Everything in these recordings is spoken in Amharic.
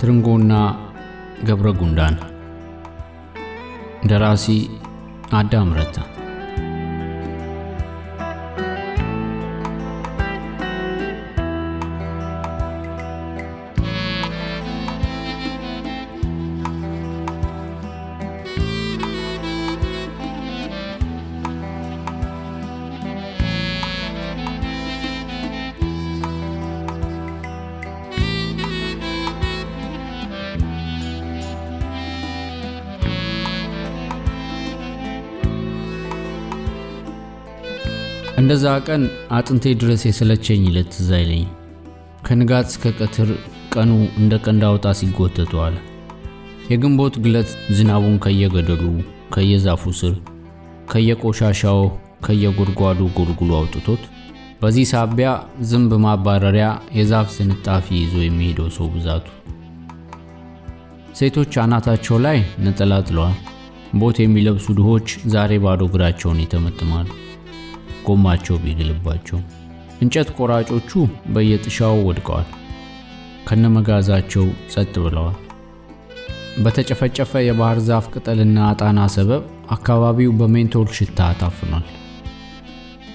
ትርንጎና ገብረ ጉንዳን። ደራሲ አዳም ረታ እንደዛ ቀን አጥንቴ ድረስ የሰለቸኝ ዕለት ትዝ ከንጋት እስከ ቀትር ቀኑ እንደ ቀንድ አውጣ ሲጎተቱ አለ። የግንቦት ግለት ዝናቡን ከየገደሉ ከየዛፉ ስር ከየቆሻሻው ከየጉድጓዱ ጎልጉሎ አውጥቶት በዚህ ሳቢያ ዝንብ ማባረሪያ የዛፍ ዝንጣፊ ይዞ የሚሄደው ሰው ብዛቱ። ሴቶች አናታቸው ላይ ነጠላ ጥለዋል። ቦት የሚለብሱ ድሆች ዛሬ ባዶ እግራቸውን ይተመጥማሉ። ጎማቸው ቢግልባቸው እንጨት ቆራጮቹ በየጥሻው ወድቀዋል። ከነመጋዛቸው ጸጥ ብለዋል። በተጨፈጨፈ የባህር ዛፍ ቅጠልና አጣና ሰበብ አካባቢው በሜንቶል ሽታ ታፍኗል።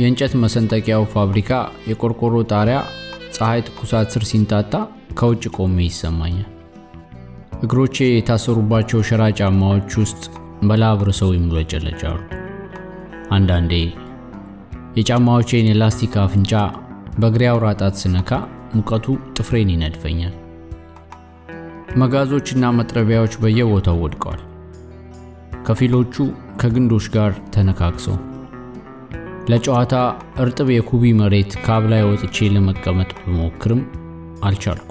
የእንጨት መሰንጠቂያው ፋብሪካ የቆርቆሮ ጣሪያ ፀሐይ ትኩሳት ስር ሲንጣጣ ከውጭ ቆሜ ይሰማኛል። እግሮቼ የታሰሩባቸው ሸራ ጫማዎች ውስጥ በላብ ርሰው ይሙለጨለጫሉ። አንዳንዴ የጫማዎቼን የላስቲክ አፍንጫ በእግሬ አውራ ጣት ስነካ ሙቀቱ ጥፍሬን ይነድፈኛል። መጋዞችና መጥረቢያዎች በየቦታው ወድቀዋል። ከፊሎቹ ከግንዶች ጋር ተነካክሰው። ለጨዋታ እርጥብ የኩቢ መሬት ካብ ላይ ወጥቼ ለመቀመጥ ብሞክርም አልቻልኩ።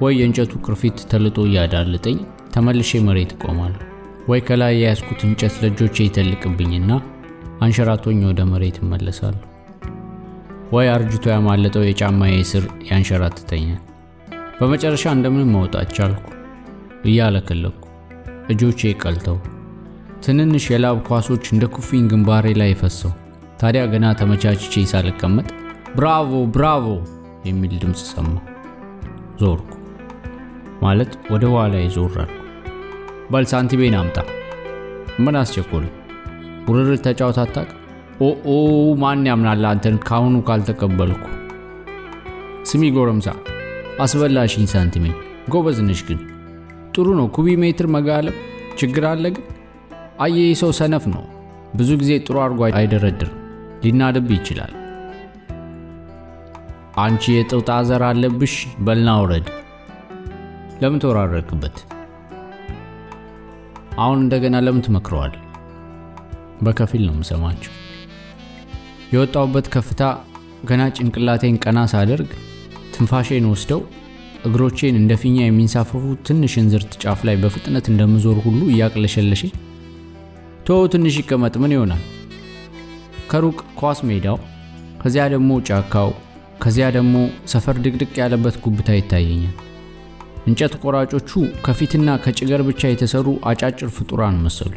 ወይ የእንጨቱ ቅርፊት ተልጦ እያዳልጠኝ ተመልሼ መሬት እቆማለሁ፣ ወይ ከላይ የያዝኩት እንጨት ለእጆቼ ይተልቅብኝና አንሸራቶኝ ወደ መሬት እመለሳለሁ። ወይ አርጅቶ ያማለጠው የጫማዬ ስር ያንሸራትተኛል። በመጨረሻ እንደምንም መውጣት ቻልኩ። እያለከለኩ እጆቼ ቀልተው ትንንሽ የላብ ኳሶች እንደ ኩፊኝ ግንባሬ ላይ ፈሰው፣ ታዲያ ገና ተመቻችቼ ሳልቀመጥ ብራቮ ብራቮ የሚል ድምፅ ሰማሁ። ዞርኩ፣ ማለት ወደ ኋላ ዞር አልኩ። አምጣ። ምን አስቸኮል? ውርርድ ተጫውት አታውቅ? ኦኦ ማን ያምናል አንተን ካሁኑ ካልተቀበልኩ። ስሚ ጎረምሳ አስበላሽኝ ሳንቲሜን። ጎበዝ ነሽ ግን ጥሩ ነው ኩቢ ሜትር መጋለብ። ችግር አለ ግን አየ ሰው ሰነፍ ነው። ብዙ ጊዜ ጥሩ አድርጎ አይደረድርም። ሊናድብ ይችላል። አንቺ የጥውጣ ዘር አለብሽ። በልና ውረድ። ለምን ተወራረቅበት? አሁን እንደገና ለምን ትመክረዋል? በከፊል ነው የምሰማቸው። የወጣውበት ከፍታ ገና ጭንቅላቴን ቀና ሳደርግ ትንፋሼን ወስደው እግሮቼን እንደ ፊኛ የሚንሳፈፉ ትንሽ እንዝርት ጫፍ ላይ በፍጥነት እንደምዞር ሁሉ እያቅለሸለሸኝ ቶ ትንሽ ይቀመጥ ምን ይሆናል? ከሩቅ ኳስ ሜዳው፣ ከዚያ ደግሞ ጫካው፣ ከዚያ ደግሞ ሰፈር ድቅድቅ ያለበት ጉብታ ይታየኛል። እንጨት ቆራጮቹ ከፊትና ከጭገር ብቻ የተሰሩ አጫጭር ፍጡራን መሰሉ።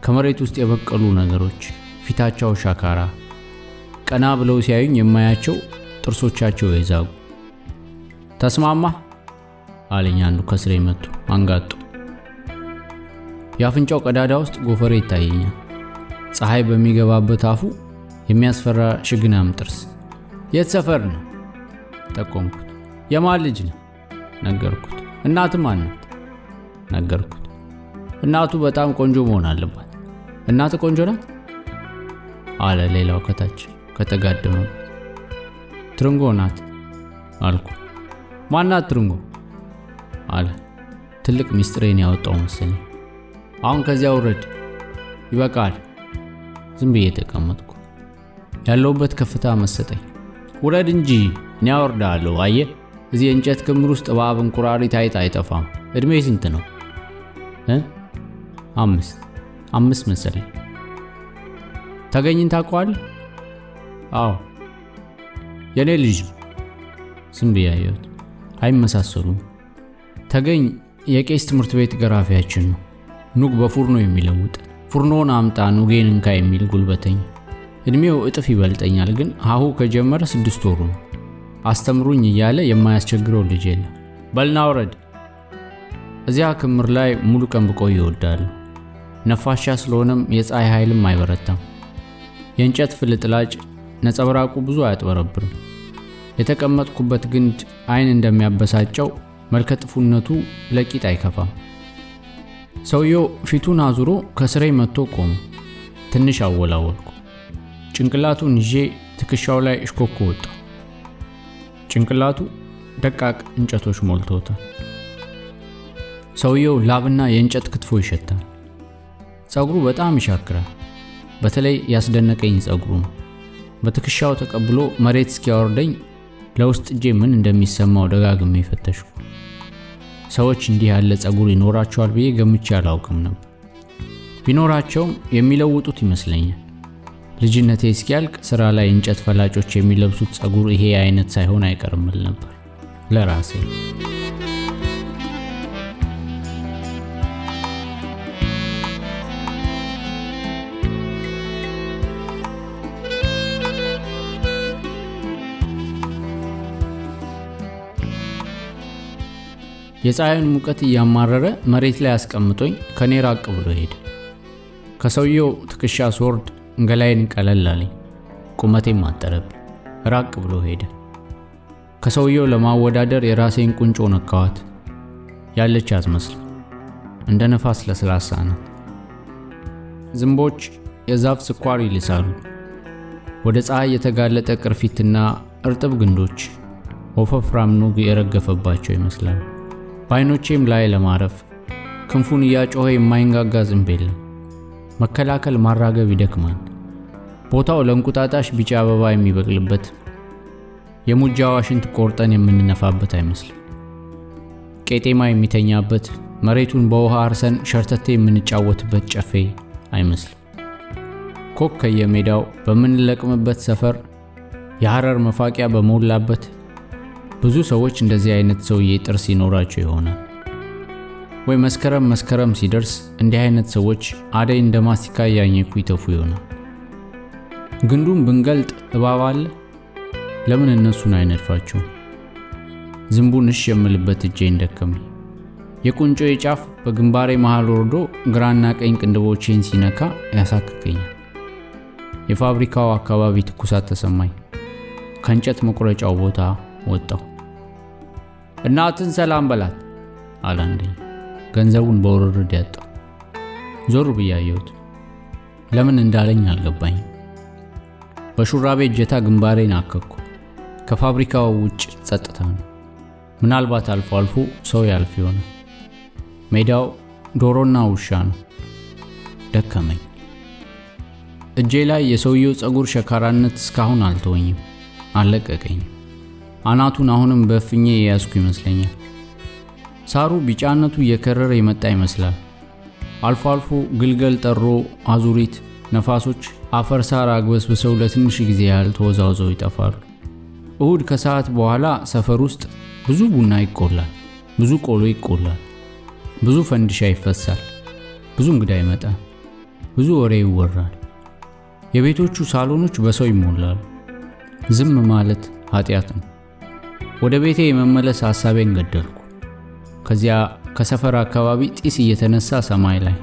ከመሬት ውስጥ የበቀሉ ነገሮች፣ ፊታቸው ሻካራ፣ ቀና ብለው ሲያዩኝ የማያቸው ጥርሶቻቸው የዛጉ። ተስማማ አለኝ አንዱ ከስሬ መጥቶ አንጋጡ። የአፍንጫው ቀዳዳ ውስጥ ጎፈሬ ይታየኛል። ፀሐይ በሚገባበት አፉ የሚያስፈራ ሽግናም ጥርስ። የት ሰፈር ነው? ጠቆምኩት። የማን ልጅ ነው? ነገርኩት። እናት ማን? ነገርኩት። እናቱ በጣም ቆንጆ መሆን አለባት። እናት ቆንጆ ናት አለ ሌላው ከታች ከተጋደመበት። ትርንጎ ናት አልኩ። ማናት ትርንጎ አለ ትልቅ ሚስጥሬን ያወጣው መሰለኝ። አሁን ከዚያ ውረድ፣ ይበቃል። ዝም ብዬ ተቀመጥኩ። ያለውበት ከፍታ መሰጠኝ። ውረድ እንጂ እኔ አወርዳለሁ። አየህ እዚህ የእንጨት ክምር ውስጥ እባብ፣ እንቁራሪት፣ አይጥ አይጠፋም። እድሜ ስንት ነው? አምስት አምስት መሰለኝ። ተገኝን ታውቀዋለህ? አዎ የኔ ልጅ ዝም ብዬ አይመሳሰሉም። ተገኝ የቄስ ትምህርት ቤት ገራፊያችን ነው። ኑግ በፉርኖ የሚለውጥ ፉርኖን አምጣ ኑጌን እንካ የሚል ጉልበተኛ። እድሜው እጥፍ ይበልጠኛል፣ ግን ሀሁ ከጀመረ ስድስት ወሩ ነው። አስተምሩኝ እያለ የማያስቸግረው ልጅ የለም። በልና ውረድ። እዚያ ክምር ላይ ሙሉ ቀን ብቆይ ይወዳሉ። ነፋሻ ስለሆነም የፀሐይ ኃይልም አይበረታም። የእንጨት ፍልጥላጭ ነጸብራቁ ብዙ አያጥበረብርም። የተቀመጥኩበት ግንድ አይን እንደሚያበሳጨው መልከጥፉነቱ ለቂጥ አይከፋም። ሰውየው ፊቱን አዙሮ ከስሬ መጥቶ ቆመ። ትንሽ አወላወልኩ። ጭንቅላቱን ይዤ ትከሻው ላይ እሽኮኮ ወጣ። ጭንቅላቱ ደቃቅ እንጨቶች ሞልቶታል። ሰውየው ላብና የእንጨት ክትፎ ይሸታል። ጸጉሩ በጣም ይሻክራል። በተለይ ያስደነቀኝ ጸጉሩ ነው። በትከሻው ተቀብሎ መሬት እስኪያወርደኝ ለውስጥ እጄ ምን እንደሚሰማው ደጋግሜ ፈተሽኩ። ሰዎች እንዲህ ያለ ጸጉር ይኖራቸዋል ብዬ ገምቼ አላውቅም ነበር። ቢኖራቸውም የሚለውጡት ይመስለኛል። ልጅነቴ እስኪያልቅ ስራ ላይ እንጨት ፈላጮች የሚለብሱት ጸጉር ይሄ አይነት ሳይሆን አይቀርምል ነበር ለራሴ። የፀሐዩን ሙቀት እያማረረ መሬት ላይ አስቀምጦኝ ከኔ ራቅ ብሎ ሄደ። ከሰውየው ትከሻ ስወርድ ገላዬን ቀለል አለኝ፣ ቁመቴም አጠረብኝ። ራቅ ብሎ ሄደ። ከሰውየው ለማወዳደር የራሴን ቁንጮ ነካዋት። ያለች አትመስልም። እንደ ነፋስ ለስላሳ ናት። ዝንቦች የዛፍ ስኳር ይልሳሉ። ወደ ፀሐይ የተጋለጠ ቅርፊትና እርጥብ ግንዶች ወፈፍራም ኑግ የረገፈባቸው ይመስላሉ። በዓይኖቼም ላይ ለማረፍ ክንፉን እያጮኸ የማይንጋጋ የለም። መከላከል ማራገብ ይደክማል። ቦታው ለእንቁጣጣሽ ቢጫ አበባ የሚበቅልበት የሙጃ ዋሽንት ቆርጠን የምንነፋበት አይመስልም። ቄጤማ የሚተኛበት መሬቱን በውሃ አርሰን ሸርተቴ የምንጫወትበት ጨፌ አይመስልም። ኮክ ከየሜዳው በምንለቅምበት ሰፈር የሐረር መፋቂያ በሞላበት ብዙ ሰዎች እንደዚህ አይነት ሰውዬ ጥርስ ይኖራቸው ይሆናል። ወይ መስከረም መስከረም ሲደርስ እንዲህ አይነት ሰዎች አደይ እንደ ማስቲካ እያኘኩ ይተፉ ይሆናል። ግንዱን ብንገልጥ እባብ አለ። ለምን እነሱን አይነድፋቸውም? ዝንቡን እሽ የምልበት እጄን ደከመኝ። የቁንጮዬ ጫፍ በግንባሬ መሃል ወርዶ ግራና ቀኝ ቅንድቦቼን ሲነካ ያሳክከኛል። የፋብሪካው አካባቢ ትኩሳት ተሰማኝ። ከእንጨት መቁረጫው ቦታ ወጣው። እናትን ሰላም በላት አለ አንደኛ። ገንዘቡን በውርርድ ያጣው። ዞር ብዬ አየሁት። ለምን እንዳለኝ አልገባኝም። በሹራቤ እጀታ ግንባሬን አከኩ። ከፋብሪካው ውጭ ጸጥታ ነው። ምናልባት አልፎ አልፎ ሰው ያልፍ ይሆናል። ሜዳው ዶሮና ውሻ ነው። ደከመኝ። እጄ ላይ የሰውየው ፀጉር ሸካራነት እስካሁን አልተወኝም፣ አልለቀቀኝም። አናቱን አሁንም በእፍኜ የያዝኩ ይመስለኛል። ሳሩ ቢጫነቱ እየከረረ የመጣ ይመስላል። አልፎ አልፎ ግልገል ጠሮ፣ አዙሪት፣ ነፋሶች አፈር ሳር አግበስብሰው ለትንሽ ጊዜ ያህል ተወዛውዘው ይጠፋሉ። እሁድ ከሰዓት በኋላ ሰፈር ውስጥ ብዙ ቡና ይቆላል፣ ብዙ ቆሎ ይቆላል፣ ብዙ ፈንዲሻ ይፈሳል፣ ብዙ እንግዳ ይመጣል፣ ብዙ ወሬ ይወራል። የቤቶቹ ሳሎኖች በሰው ይሞላሉ። ዝም ማለት ኃጢአት ነው። ወደ ቤቴ የመመለስ ሐሳቤን ገደልኩ። ከዚያ ከሰፈር አካባቢ ጢስ እየተነሳ ሰማይ ላይ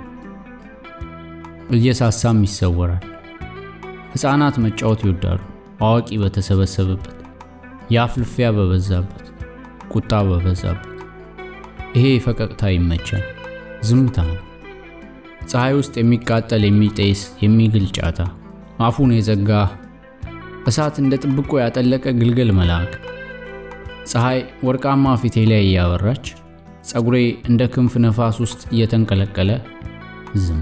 እየሳሳም ይሰወራል። ሕፃናት መጫወት ይወዳሉ። አዋቂ በተሰበሰበበት፣ የአፍልፊያ በበዛበት፣ ቁጣ በበዛበት። ይሄ ፈቀቅታ ይመቻል። ዝምታ ነው። ፀሐይ ውስጥ የሚቃጠል የሚጤስ የሚግል ጫታ፣ አፉን የዘጋ እሳት እንደ ጥብቆ ያጠለቀ ግልገል መልአክ። ፀሐይ ወርቃማ ፊቴ ላይ እያበራች፣ ፀጉሬ እንደ ክንፍ ነፋስ ውስጥ እየተንቀለቀለ ዝም